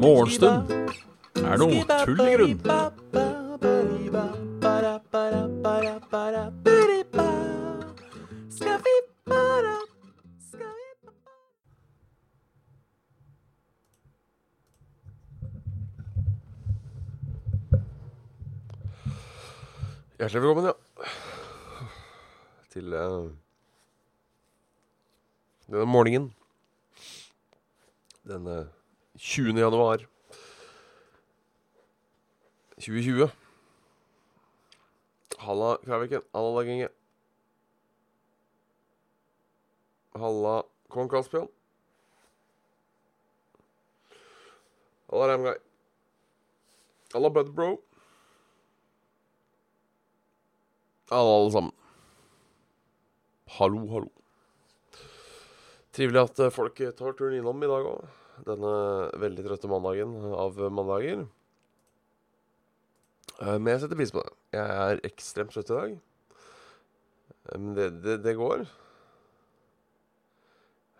Morgenstund er noe tull i grunn. Hjertelig velkommen, ja. Til denne morgenen. Denne 20. januar 2020. Halla, Kvæviken. Halla, Laginge. Halla, Kong Kaspian Halla, Ramguy. Halla, Bud Bro. Alle, alle sammen. Hallo, hallo. Trivelig at eh, folk tar turen innom i dag òg. Denne veldig trøtte mandagen av mandager. Eh, Men jeg setter pris på det. Jeg er ekstremt trøtt i dag. Eh, Men det, det, det går.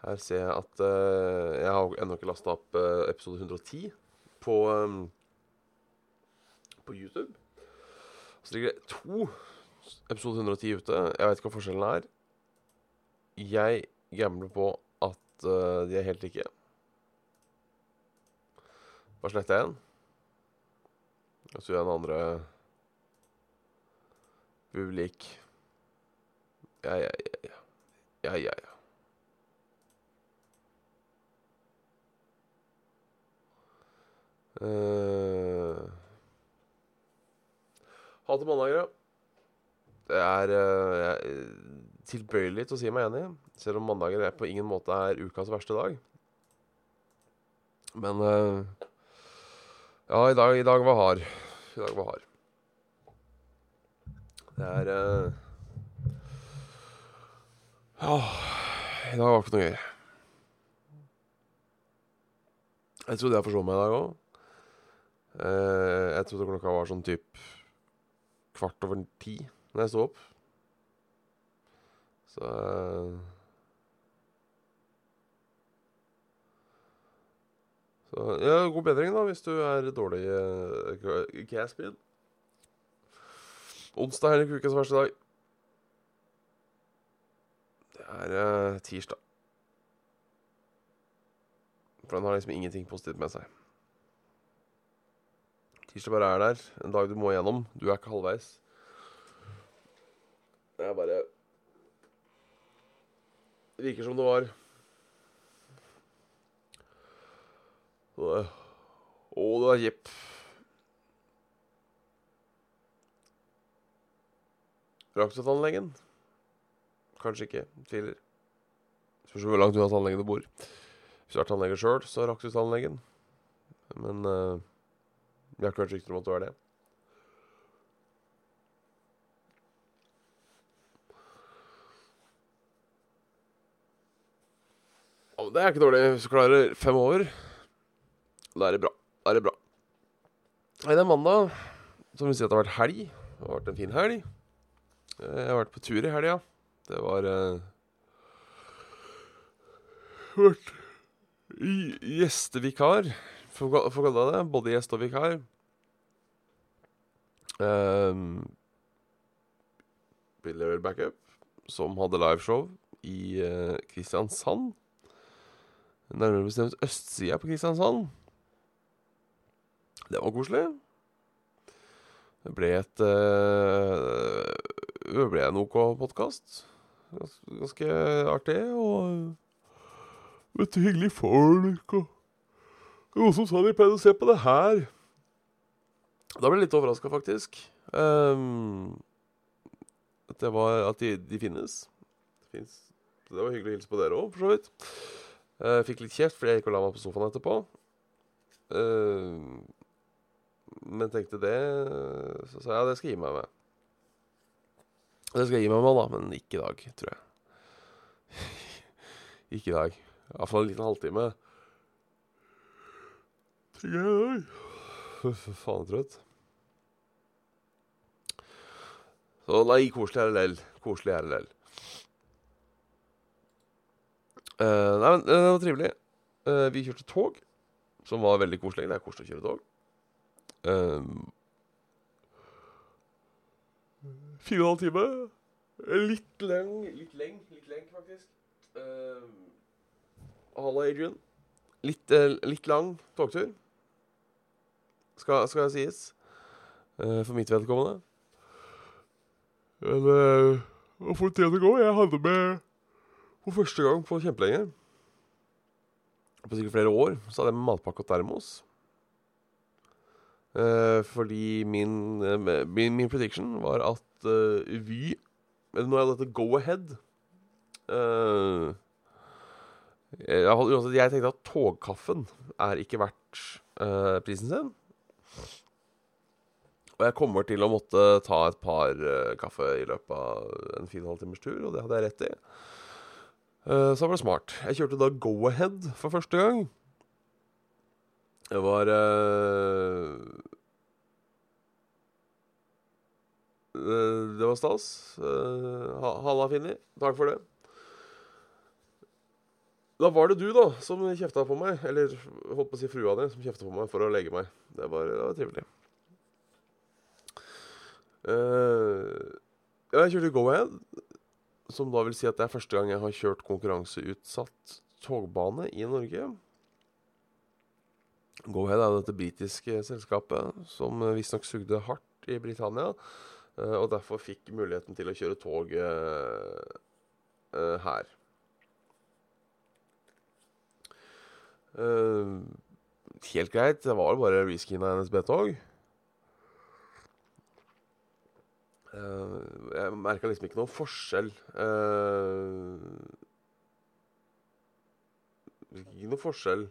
Her ser jeg at uh, Jeg har ennå ikke lasta opp uh, episode 110 på, um, på YouTube. Så ligger det to episode 110 ute. Jeg vet ikke hva forskjellen er. Jeg gambler på at uh, de er helt like. Bare slette én. Og så gjør jeg den andre publik. Ja, ja, ja. ja. Ja, ja, ja. Uh, Hater mandager, ja. Det er uh, tilbøyelig til å si meg enig, selv om mandager er på ingen måte er ukas verste dag. Men uh, Ja, i dag, i dag var hard. I dag var hard. Det er uh, Ja, i dag var ikke noe gøy. Jeg trodde jeg forså meg i dag òg. jeg trodde klokka var sånn typ kvart over ti når jeg sto opp. Så Så ja, god bedring, da, hvis du er dårlig uh, Caspian. Onsdag er ukas verste dag. Det er eh, tirsdag. For den har liksom ingenting positivt med seg. Tirsdag bare er der. En dag du må igjennom. Du er ikke halvveis. Det er bare Det virker som det var Å, det er kjip. Rakk du tannlegen? Kanskje ikke. Tviler. Spørs hvor langt unna tannlegen du bor. Hvis du er tannlege sjøl, så rakk du tannlegen. Men uh, jeg har ikke hørt rykter om at du er det. Det er ikke dårlig. Hvis du klarer fem over, da er det bra. Da er det bra. Nei, det er mandag, som vil si at det har vært helg. Det har vært en fin helg. Eh, Jeg har vært på tur i helga. Det var eh, Vært gjestevikar, for å kalle det. Både gjest og vikar. Um, Level Backup, som hadde liveshow i uh, Kristiansand. Nærmere bestemt østsida på Kristiansand. Det var koselig. Det ble et uh, Det ble en OK podkast. Ganske, artig. Og vet du, hyggelig folk. Og noen som sa de pleide å se på det her. Da ble jeg litt overraska, faktisk. Um, at det var At de, de finnes. Det. Det var hyggelig å hilse på dere òg, for så vidt. Uh, fikk litt kjeft fordi jeg gikk og la meg på sofaen etterpå. Uh, men tenkte det Så sa jeg ja, det skal jeg gi meg med. Det skal jeg gi meg med, da, men ikke i dag, tror jeg. ikke i dag. Iallfall en liten halvtime. Faen, trøtt. Så nei, koselig det. Koselig RLL. Uh. Eh, nei, men eh, det var trivelig. Uh, vi kjørte tog, som var veldig koselig. Det er koselig å kjøre tog. Eh, fire og en halv time. Litt leng, litt leng, litt leng, faktisk. Uh, Halla, Adrian. Litt, uh, litt lang togtur. Skal, skal jeg sies. Uh, for mitt vedkommende. Men uh, for få det går. Jeg hadde med for første gang på kjempelenge På sikkert flere år så hadde jeg med matpakke og termos. Eh, fordi min, uh, min, min prediction var at uh, Vy nå er dette go ahead. Uh, uansett, jeg tenkte at togkaffen er ikke verdt uh, prisen sin. Og jeg kommer til å måtte ta et par uh, kaffe i løpet av en fin halvtimers tur, og det hadde jeg rett i. Uh, så var det smart. Jeg kjørte da Go-Ahead for første gang. Det var uh, Det var stas. Uh, Halla, Finni. Takk for det. Da var det du, da, som kjefta på meg. Eller holdt på å si frua di, som kjefta på meg for å legge meg. Det var, det var trivelig. Jeg kjørte Go-Ahead, som da vil si at det er første gang jeg har kjørt konkurranseutsatt togbane i Norge. Go-Ahead er dette britiske selskapet som visstnok sugde hardt i Britannia. Eh, og derfor fikk muligheten til å kjøre tog uh, her. Helt greit. Det var bare reskina NSB-tog. jeg merka liksom ikke noen forskjell. ikke noen forskjell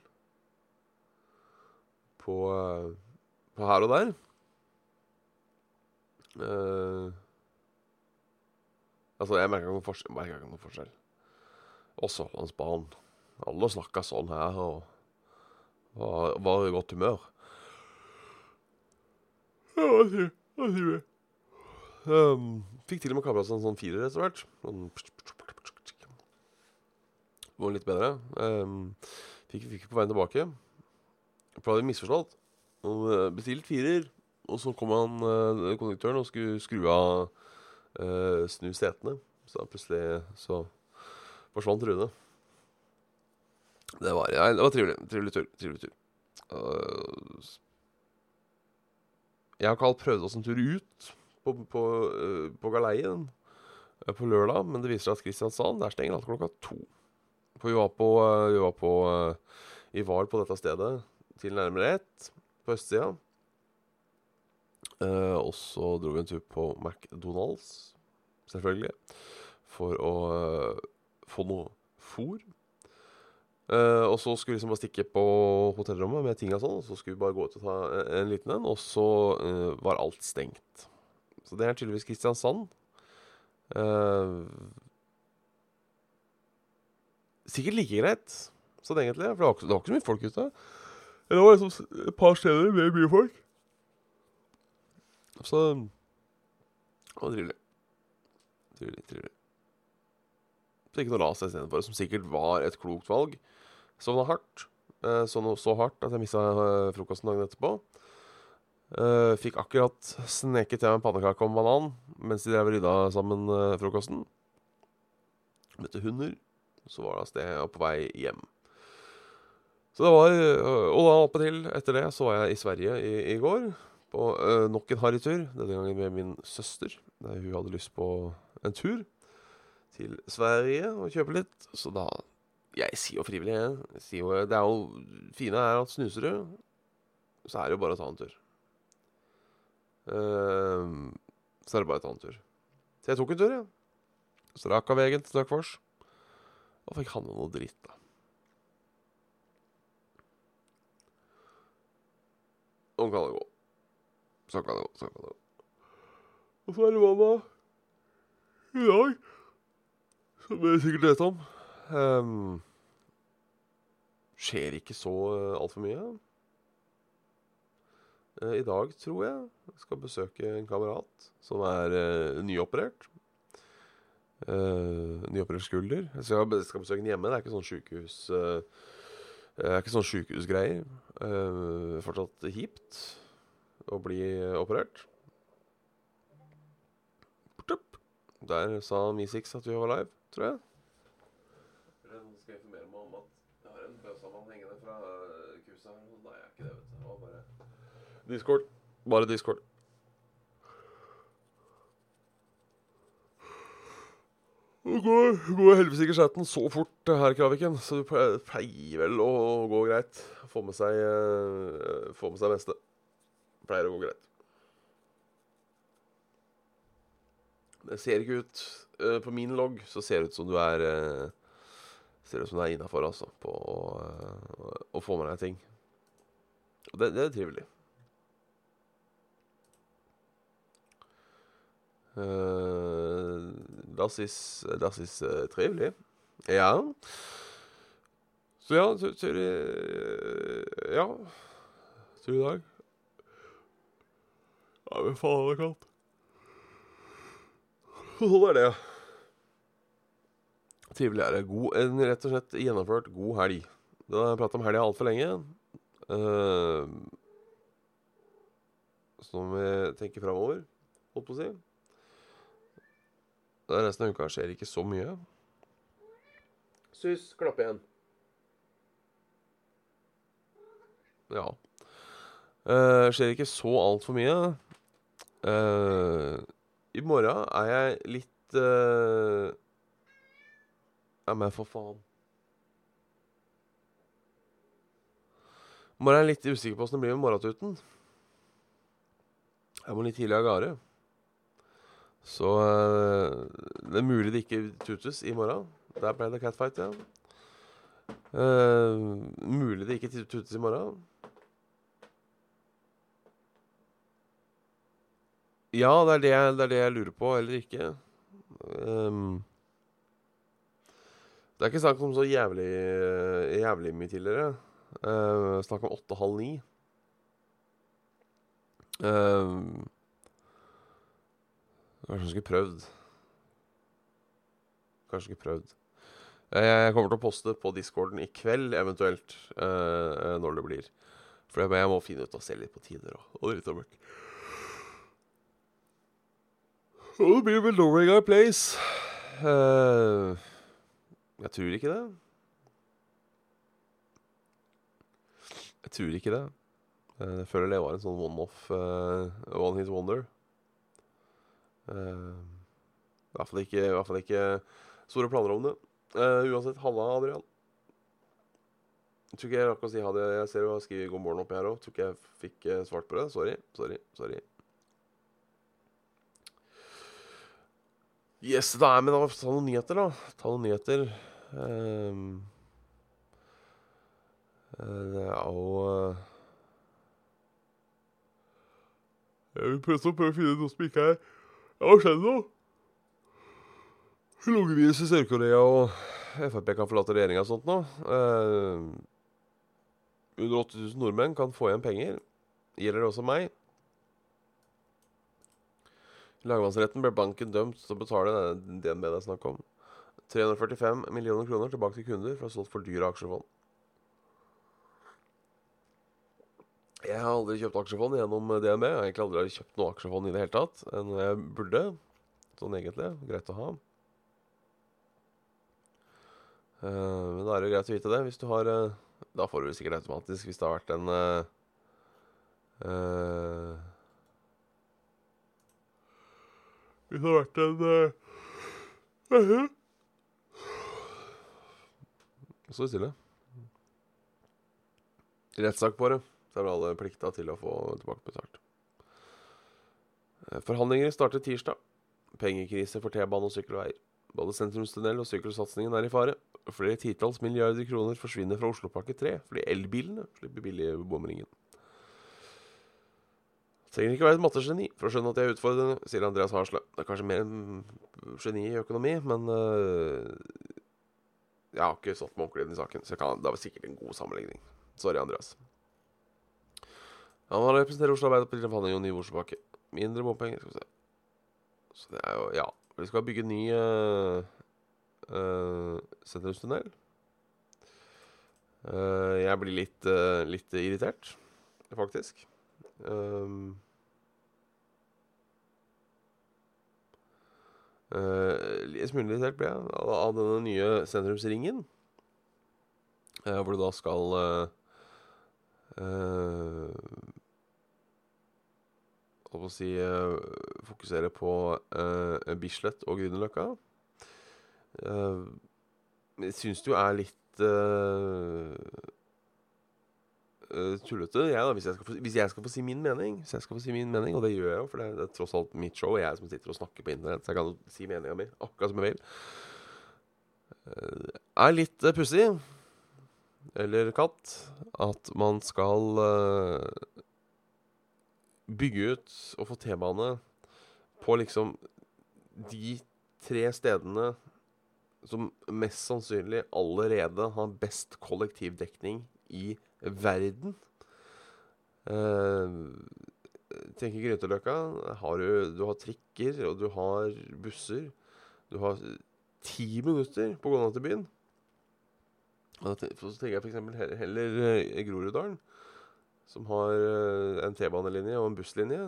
på, på her og der. Uh, altså, jeg merka ikke, ikke noen forskjell. Og Sørlandsbanen. Alle snakka sånn her og var, var i godt humør. Um, fikk til og med kabla seg en sånn firer etter hvert. Sånn det var litt bedre. Um, fikk, fikk på veien tilbake. For hadde misforstått. Bestilt firer. Og så kom han eh, konduktøren og skulle skru av eh, snu setene. Så plutselig så forsvant Rune. Det var, ja, det var trivelig. Trivelig tur. Trivelig tur. Uh, jeg og Carl prøvde oss en tur ut på, på, uh, på galeien uh, på lørdag, men det viser seg at Kristiansand der stenger alt klokka to. For vi var på, vi var på i VAR på dette stedet til nærmere ett på østsida. Uh, og så dro vi en tur på McDonald's, selvfølgelig, for å uh, få noe fôr. Uh, og så skulle vi liksom bare stikke på hotellrommet med ting og sånn. Og så skulle vi bare gå ut og ta en, en liten en, og så var alt stengt. Så det er tydeligvis Kristiansand. sikkert like greit sånn egentlig, for det var, ikke, det var ikke så mye folk ute. Det var liksom et par steder med mye folk. Så Det var trivelig. Trivelig, trivelig. Så ikke noe ras istedenfor, som sikkert var et klokt valg. Sovna hardt. Eh, så, så hardt at jeg mista eh, frokosten dagen etterpå. Uh, fikk akkurat sneket meg en pannekake en banan mens de drev rydda sammen frokosten. Møtte hunder. Så var det av sted og på vei hjem. Så det var uh, Og da oppe til, etter det, så var jeg i Sverige i, i går på uh, nok en harrytur. Denne gangen med min søster. Der hun hadde lyst på en tur til Sverige og kjøpe litt. Så da Jeg sier jo frivillig, jeg. jeg sier jo, det er jo fine er at snuser du, så er det jo bare å ta en tur. Uh, så er det bare å ta en tur. Så jeg tok en tur, jeg. Ja. Strak av veien til Støkfors. Og fikk handla noe dritt, da. Sånn kan det gå. Sånn kan det gå. Sånn kan det gå. Og så er det mandag i dag, som dere sikkert vet om. Um, skjer ikke så uh, altfor mye. Uh, I dag, tror jeg, jeg skal besøke en kamerat som er uh, nyoperert. Uh, Nyoperert skulder. Jeg skal, skal besøke den hjemme. Det er ikke sånn sjukehus uh, Det er ikke sånn sjukehusgreier. Uh, fortsatt hipt å bli operert. Der sa Mi6 at vi var live, tror jeg. Nå skal jeg informere meg om at jeg har en bøssamann hengende fra kurset her. Nei, jeg er ikke det, vet du. Bare Discord. Bare Discord. Det går, går heldigvis ikke chatten så fort her i Kraviken, så det pleier vel å gå greit. Få med seg, uh, få med seg neste. Pleier å gå greit. Det ser ikke ut uh, På min logg så ser det ut som du er uh, Ser ut som du er innafor, altså, på å få med deg ting. Og det, det er trivelig. Uh, das ist, das ist äh, trivelig. Ja. Så ja, sier til Ja Ja. Til i dag. Ja, men faen, det er kaldt. Sånn er det. Trivelig er det. God, en rett og slett gjennomført god helg. Da har jeg pratet om helga altfor lenge. Uh, så nå må vi tenke framover, holdt på å si. Resten av uka skjer ikke så mye. Sus, klapp igjen. Ja. Uh, skjer ikke så altfor mye. Uh, I morgen er jeg litt uh, Ja, men for faen. I morgen er jeg litt usikker på åssen det blir med morgentuten. Jeg må litt tidlig av gårde. Så uh, det er mulig det ikke tutes i morgen. Der ble det catfight, ja. Uh, mulig det ikke tutes i morgen. Ja, det er det, det er det, jeg lurer på, eller ikke. Um, det er ikke snakk om så jævlig, jævlig mye tidligere. Uh, snakk om åtte-halv ni. Uh, Kanskje skulle prøvd. Kanskje skulle prøvd. Jeg kommer til å poste på discorden i kveld, eventuelt, uh, når det blir. For jeg må finne ut og se litt på tider og, dritt og møkk. Og det blir vel Norway Guy Place. Uh, jeg tror ikke det. Jeg tror ikke det. Jeg føler det var en sånn one-off, one hit wonder. Uh, I hvert fall ikke, i hvert fall ikke store planer om det. Uh, uansett, halla, Adrian. Jeg tror ikke jeg rakk å si ha det. Jeg ser du har skrevet 'god morgen' oppi her òg. Tror ikke jeg fikk uh, svart på det. Sorry. Sorry. Sorry. Yes, er men da, ta noen nyheter, da. Ta noen nyheter. Um, det er jo Jeg vil prøve å finne noe som ikke er hva skjedde nå? Lungevirus i Sør-Korea og Frp kan forlate regjeringa og sånt nå. Eh, under 8000 nordmenn kan få igjen penger. Gjelder det også meg? Lagmannsretten ble banken dømt til å betale DNB det er snakk om. 345 millioner kroner tilbake til kunder for å ha solgt for dyre aksjefond. Jeg har aldri kjøpt aksjefond gjennom DNB. Jeg har egentlig aldri kjøpt noe aksjefond i det hele tatt. Enn jeg burde. Sånn egentlig. Greit å ha. Uh, men da er det greit å vite det. Hvis du har uh, Da får du det sikkert automatisk hvis det har vært en uh, Hvis det har vært en uh, Så stille. Rettssak på det. Så er alle plikta til å få tilbakebetalt. Eh, forhandlinger starter tirsdag. Pengekrise for T-bane og sykkelveier. Både sentrumstunnel og sykkelsatsingen er i fare. Flere titalls milliarder kroner forsvinner fra Oslopakke 3 fordi elbilene slipper billig bomringen. Trenger ikke være et mattegeni for å skjønne at jeg er utfordrende, sier Andreas Hasle. Det er kanskje mer enn geni i økonomi, men uh, jeg har ikke satt meg ordentlig i saken, så kan, det er sikkert en god sammenligning. Sorry, Andreas. Han representerer Oslo Arbeiderparti han er jo ny Oslopakke. Mindre bompenger, skal vi se. Så det er jo Ja, Vi skal bygge ny uh, uh, sentrumstunnel. Uh, jeg blir litt, uh, litt irritert, faktisk. Um, uh, en smule irritert ble jeg av, av denne nye sentrumsringen. Uh, hvor du da skal Holdt på å si fokusere på Bislett og Grünerløkka. jeg syns det jo er litt uh, tullete, jeg, da, hvis jeg, få, hvis jeg, skal få, si min mening. Hvis jeg skal få si min mening, Og det gjør jeg jo, for det det er tross alt mitt show. Jeg som sitter og snakker på internett, så jeg kan si meninga mi akkurat som jeg vil. Uh, er litt uh, pussig, eller katt, at man skal uh, bygge ut og få T-bane på liksom de tre stedene som mest sannsynlig allerede har best kollektivdekning i verden. Uh, tenker Grønteløkka. Har du, du, har trikker, og du har busser. Du har ti minutter på å gå ned til byen. Og så tenker jeg f.eks. heller, uh, Groruddalen, som har uh, en T-banelinje og en busslinje.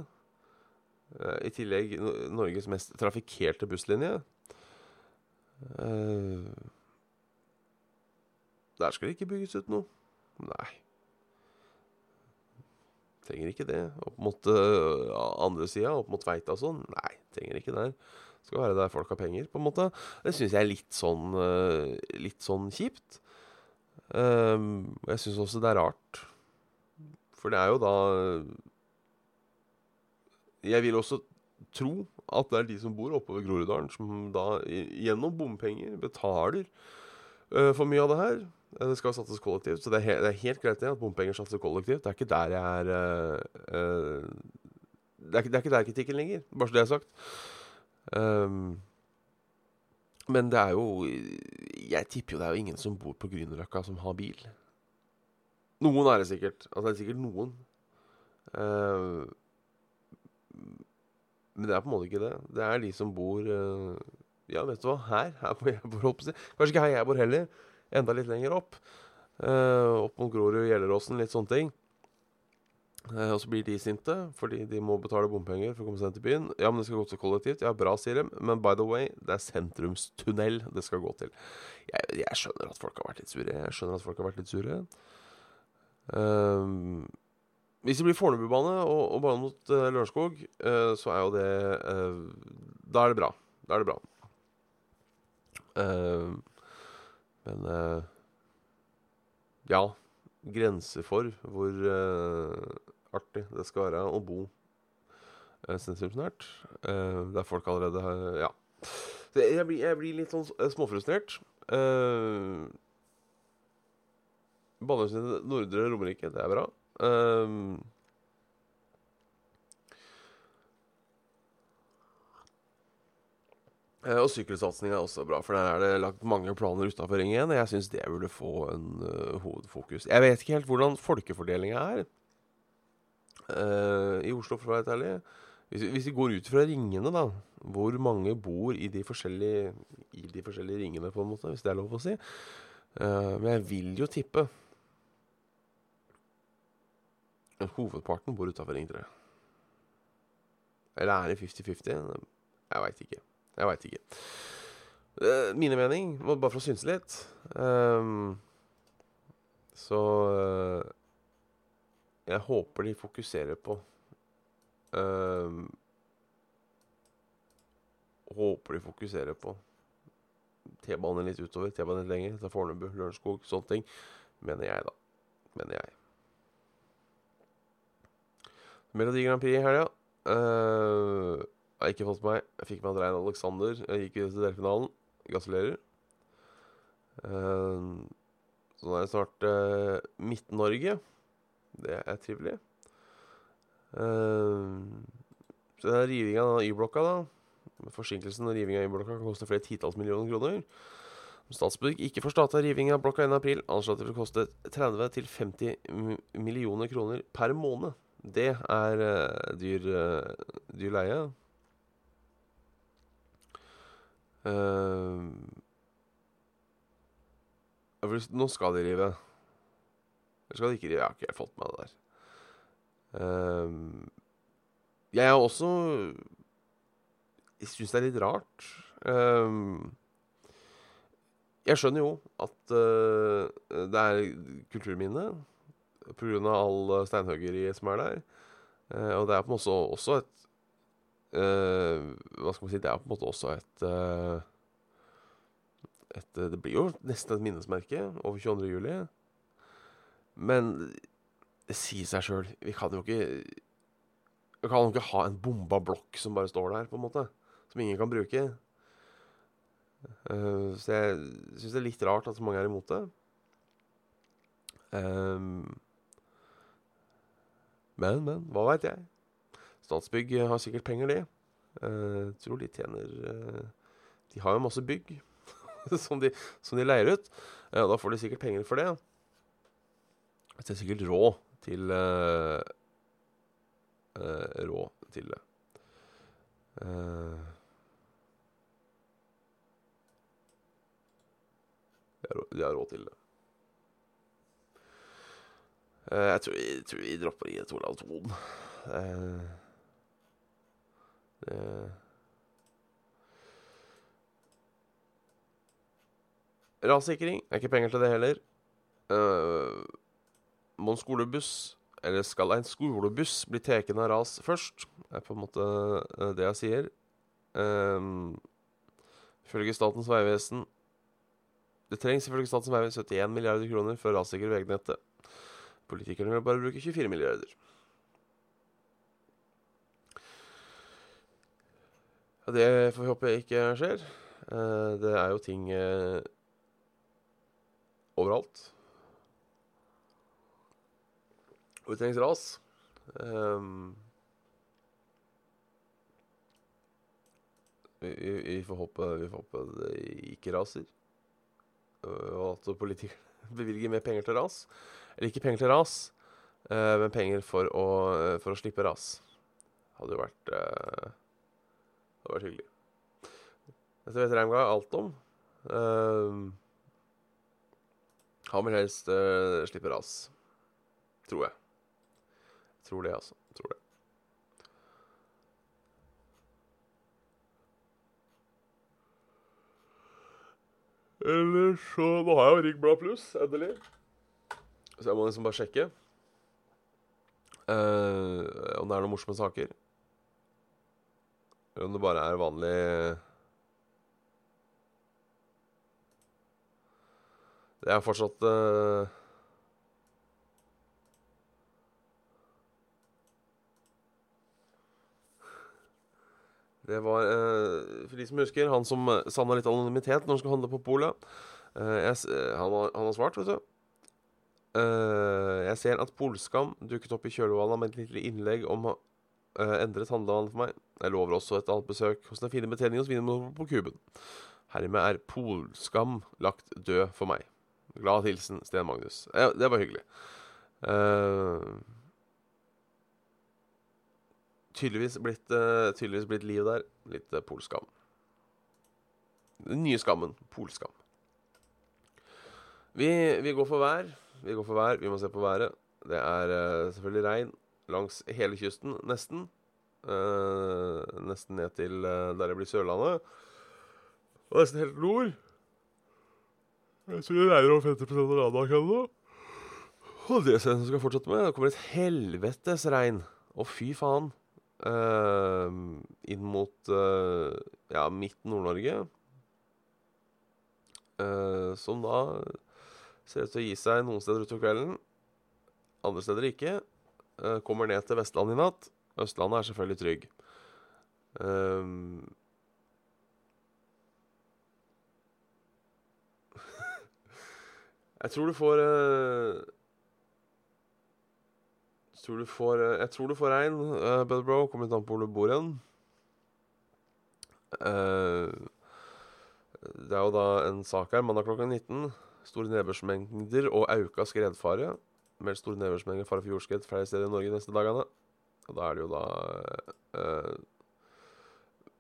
Uh, I tillegg Norges mest trafikkerte busslinje. Uh, der skal det ikke bygges ut noe. Nei. Trenger ikke det. Opp mot uh, andre sida, opp mot Tveita og sånn. Nei, trenger ikke der. Skal være der folk har penger, på en måte. Det syns jeg er litt sånn Litt sånn kjipt. Jeg syns også det er rart. For det er jo da Jeg vil også tro at det er de som bor oppover Groruddalen, som da gjennom bompenger betaler uh, for mye av det her. Eh, det skal satses kollektivt, så det er, he det er helt greit det at bompenger satser kollektivt. Det er ikke der jeg er uh, uh, det, er, det, er, ikke der kritikken ligger, bare så det er sagt. Um, men det er jo Jeg tipper jo det er jo ingen som bor på Grünerløkka som har bil. Noen er det sikkert. Altså det er sikkert noen. Uh, men det er på en måte ikke det. Det er de som bor uh, Ja, vet du hva, her, her hvor jeg bor, si. Kanskje ikke her jeg bor heller. Enda litt lenger opp. Uh, opp mot Grorud, Gjelleråsen, litt sånne ting. Og så blir de sinte fordi de må betale bompenger for å komme seg til byen. Ja, men det skal gå til kollektivt. Ja, bra, sier de. Men by the way, det er sentrumstunnel det skal gå til. Jeg, jeg skjønner at folk har vært litt sure. Jeg skjønner at folk har vært litt sure. Um, hvis det blir Fornebubane og, og bane mot uh, Lørenskog, uh, så er jo det uh, Da er det bra. Da er det bra. men ja Grenser for hvor artig det skal være å bo sentrumsnært. der folk allerede har Ja. Så jeg blir, jeg blir litt sånn småfrustrert. Uh, Banehuset Nordre Romerike, det er bra. Um, og sykkelsatsing er også bra, for der er det lagt mange planer utafor Ring 1. Jeg syns det burde få en uh, hovedfokus. Jeg vet ikke helt hvordan folkefordelinga er uh, i Oslo, for å være ærlig. Hvis, hvis, vi går ut fra ringene, da Hvor mange bor i de forskjellige I de forskjellige ringene, på en måte, hvis det er lov å si. Uh, men jeg vil jo tippe Hovedparten bor utafor Ring 3. Eller er det 50-50? Jeg veit ikke. Jeg veit ikke. Uh, mine mening, bare for å synse litt um, Så uh, Jeg håper de fokuserer på um, Håper de fokuserer på T-banen litt utover, T-banen litt lenger, Fornebu, Lørenskog, sånne ting. Mener jeg, da. Mener jeg. Melodi Grand Prix i helga. Uh, jeg har ikke fått meg. Jeg fikk med Andrein Alexander. Jeg gikk til delfinalen. Gratulerer. Uh, så nå er det snart uh, Midt-Norge. Det er trivelig. Uh, så er riving av Y-blokka, da. Forsinkelsen og rivinga av Y-blokka kan koste flere titalls millioner kroner. Statsbygg ikke får starta riving av blokka innen april. Anslått at det vil koste 30-50 millioner kroner per måned. Det er uh, dyr, uh, dyr leie. Uh, nå skal de rive. Eller skal de ikke rive? Jeg har ikke fått med det der. Eh, jeg er også Jeg syns det er litt rart. Eh, jeg skjønner jo at eh, det er kulturminne pga. all steinhuggeriet som er der. Eh, og det er på en måte også et eh, Hva skal man si Det er på en måte også et eh, et, det blir jo nesten et minnesmerke over 22. juli. Men det sier seg sjøl. Vi kan jo ikke Vi kan jo ikke ha en bomba blokk som bare står der, på en måte. Som ingen kan bruke. Uh, så jeg syns det er litt rart at så mange er imot det. Um, men, men, hva veit jeg? Statsbygg har sikkert penger, de. Uh, tror de tjener uh, De har jo masse bygg som, de, som, de, leier ut. Uh, da får de sikkert penger for det. Så er sikkert råd til Råd til det. de har råd til det. Uh, jeg, tror, jeg, tror, vi dropper i et Olav Thon. Uh, det Rassikring er ikke penger til det heller. Uh, må en skolebuss, eller skal en skolebuss bli tatt av ras først? er på en måte det jeg sier. Ifølge Statens vegvesen det trengs ifølge Statens vegvesen 71 milliarder kroner for å rassikre veinettet. Politikerne vil bare bruke 24 milliarder. Ja, det får vi håpe ikke skjer. Eh, det er jo ting eh, overalt. Og det trengs ras. Um, vi, vi, får håpe, vi får håpe det ikke raser. Og at politikerne bevilger mer penger til ras. Eller ikke penger til ras, uh, men penger for å, øh, for å slippe ras. Hadde jo vært Det hadde vært hyggelig. Dette vet Reimga alt om. han vil helst slippe ras. Tror jeg. Tror det, altså. Tror det. Eller så Nå har jeg jo Rigg Blad Pluss, endelig. Så jeg må liksom bare sjekke uh, om det er noen morsomme saker. Eller om det bare er vanlig Det er fortsatt uh, Det var, uh, for de som husker, han som eh, savna litt anonymitet når han skulle handle på polet. Eh, han, han, har svart, vet du. Jeg ser at Polskam dukket opp i kjølvannet med et lite innlegg om endret handlevann for meg. Jeg lover også et annet besøk hos den fine betjeningen hos Vinmonopolet på Kuben. Hermed er Polskam lagt død for meg. Glad hilsen Sten Magnus. det var hyggelig. Uh, tydeligvis blitt, uh, tydeligvis blitt liv der. Litt uh, polskam. Den nye skammen. Polskam. Vi, vi, går for vær. Vi går for vær. Vi må se på været. Det er uh, selvfølgelig regn langs hele kysten, nesten. Uh, nesten ned til der det blir Sørlandet. Og nesten helt nord. Jeg tror det regner over 50 av landet akkurat nå. Og det jeg skal fortsette med. Det kommer et helvetes regn. Å, fy faen. Uh, inn mot uh, ja, midt Nord-Norge. Uh, som da ser ut til å gi seg noen steder utover kvelden. Andre steder ikke. kommer ned til Vestlandet i natt. Østlandet er selvfølgelig trygg. jeg tror du får tror du får, uh... jeg tror du får regn, uh, Better Bro. Kommer litt an på hvor du bor igjen. Uh, det er jo da en sak her mandag klokka 19. Store nedbørsmengder og auka skredfare. Meldt store nedbørsmengder fare for jordskred flere steder i Norge de neste dagene. Og da er det jo da eh,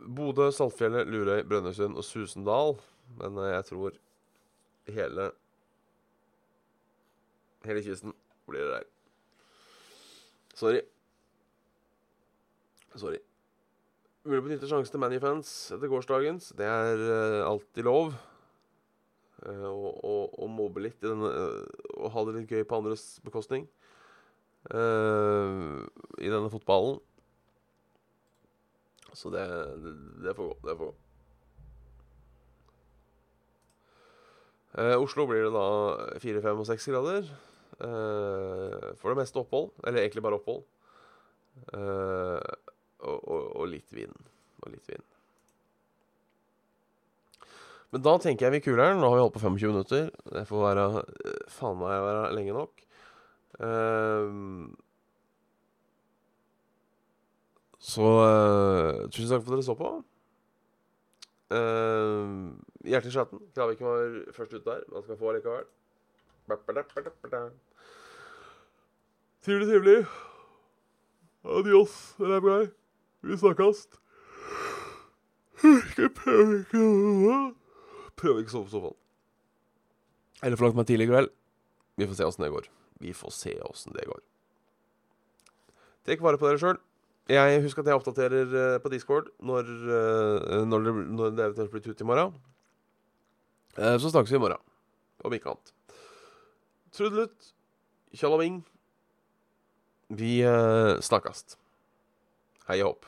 Bodø, Saltfjellet, Lurøy, Brønnøysund og Susendal. Men eh, jeg tror hele Hele kysten blir det der. Sorry. Sorry. Mulig benytte sjansen til ManU-fans etter gårsdagens. Det er eh, alltid lov. Eh, og, å, å mobbe litt i denne eh, Og ha det litt gøy på andres bekostning. uh, I denne fotballen. Så det, det, det får gå. Det får gå. Uh, Oslo blir det da fire, fem og seks grader. Uh, for det meste opphold. Eller egentlig bare opphold. Og, og, og litt vind. Og litt vind. Men da tenker jeg vi kuler den. Nå har vi holdt på 25 minutter. Det får være eh, faen meg være lenge nok. Eh, så uh, tusen takk for at dere så på. Uh, hjertelig chatten. Kraviken var først ut der. Man skal få likevel. Trivelig, trivelig. Adios, rævguy. Vi snakkes. Skal jeg prøve å Prøve ikke å sove på sofaen. Eller få lagt meg tidlig i kveld. Vi får se åssen det går. Vi får se åssen det går. Tek vare på dere sjøl. Jeg husker at jeg oppdaterer eh, på Discord når, eh, når, det, når det eventuelt blir tut i morgen. Eh, Så snakkes vi i morgen, om ikke annet. Trudelutt. Tjallaving. Vi snakkast. Hei og hopp.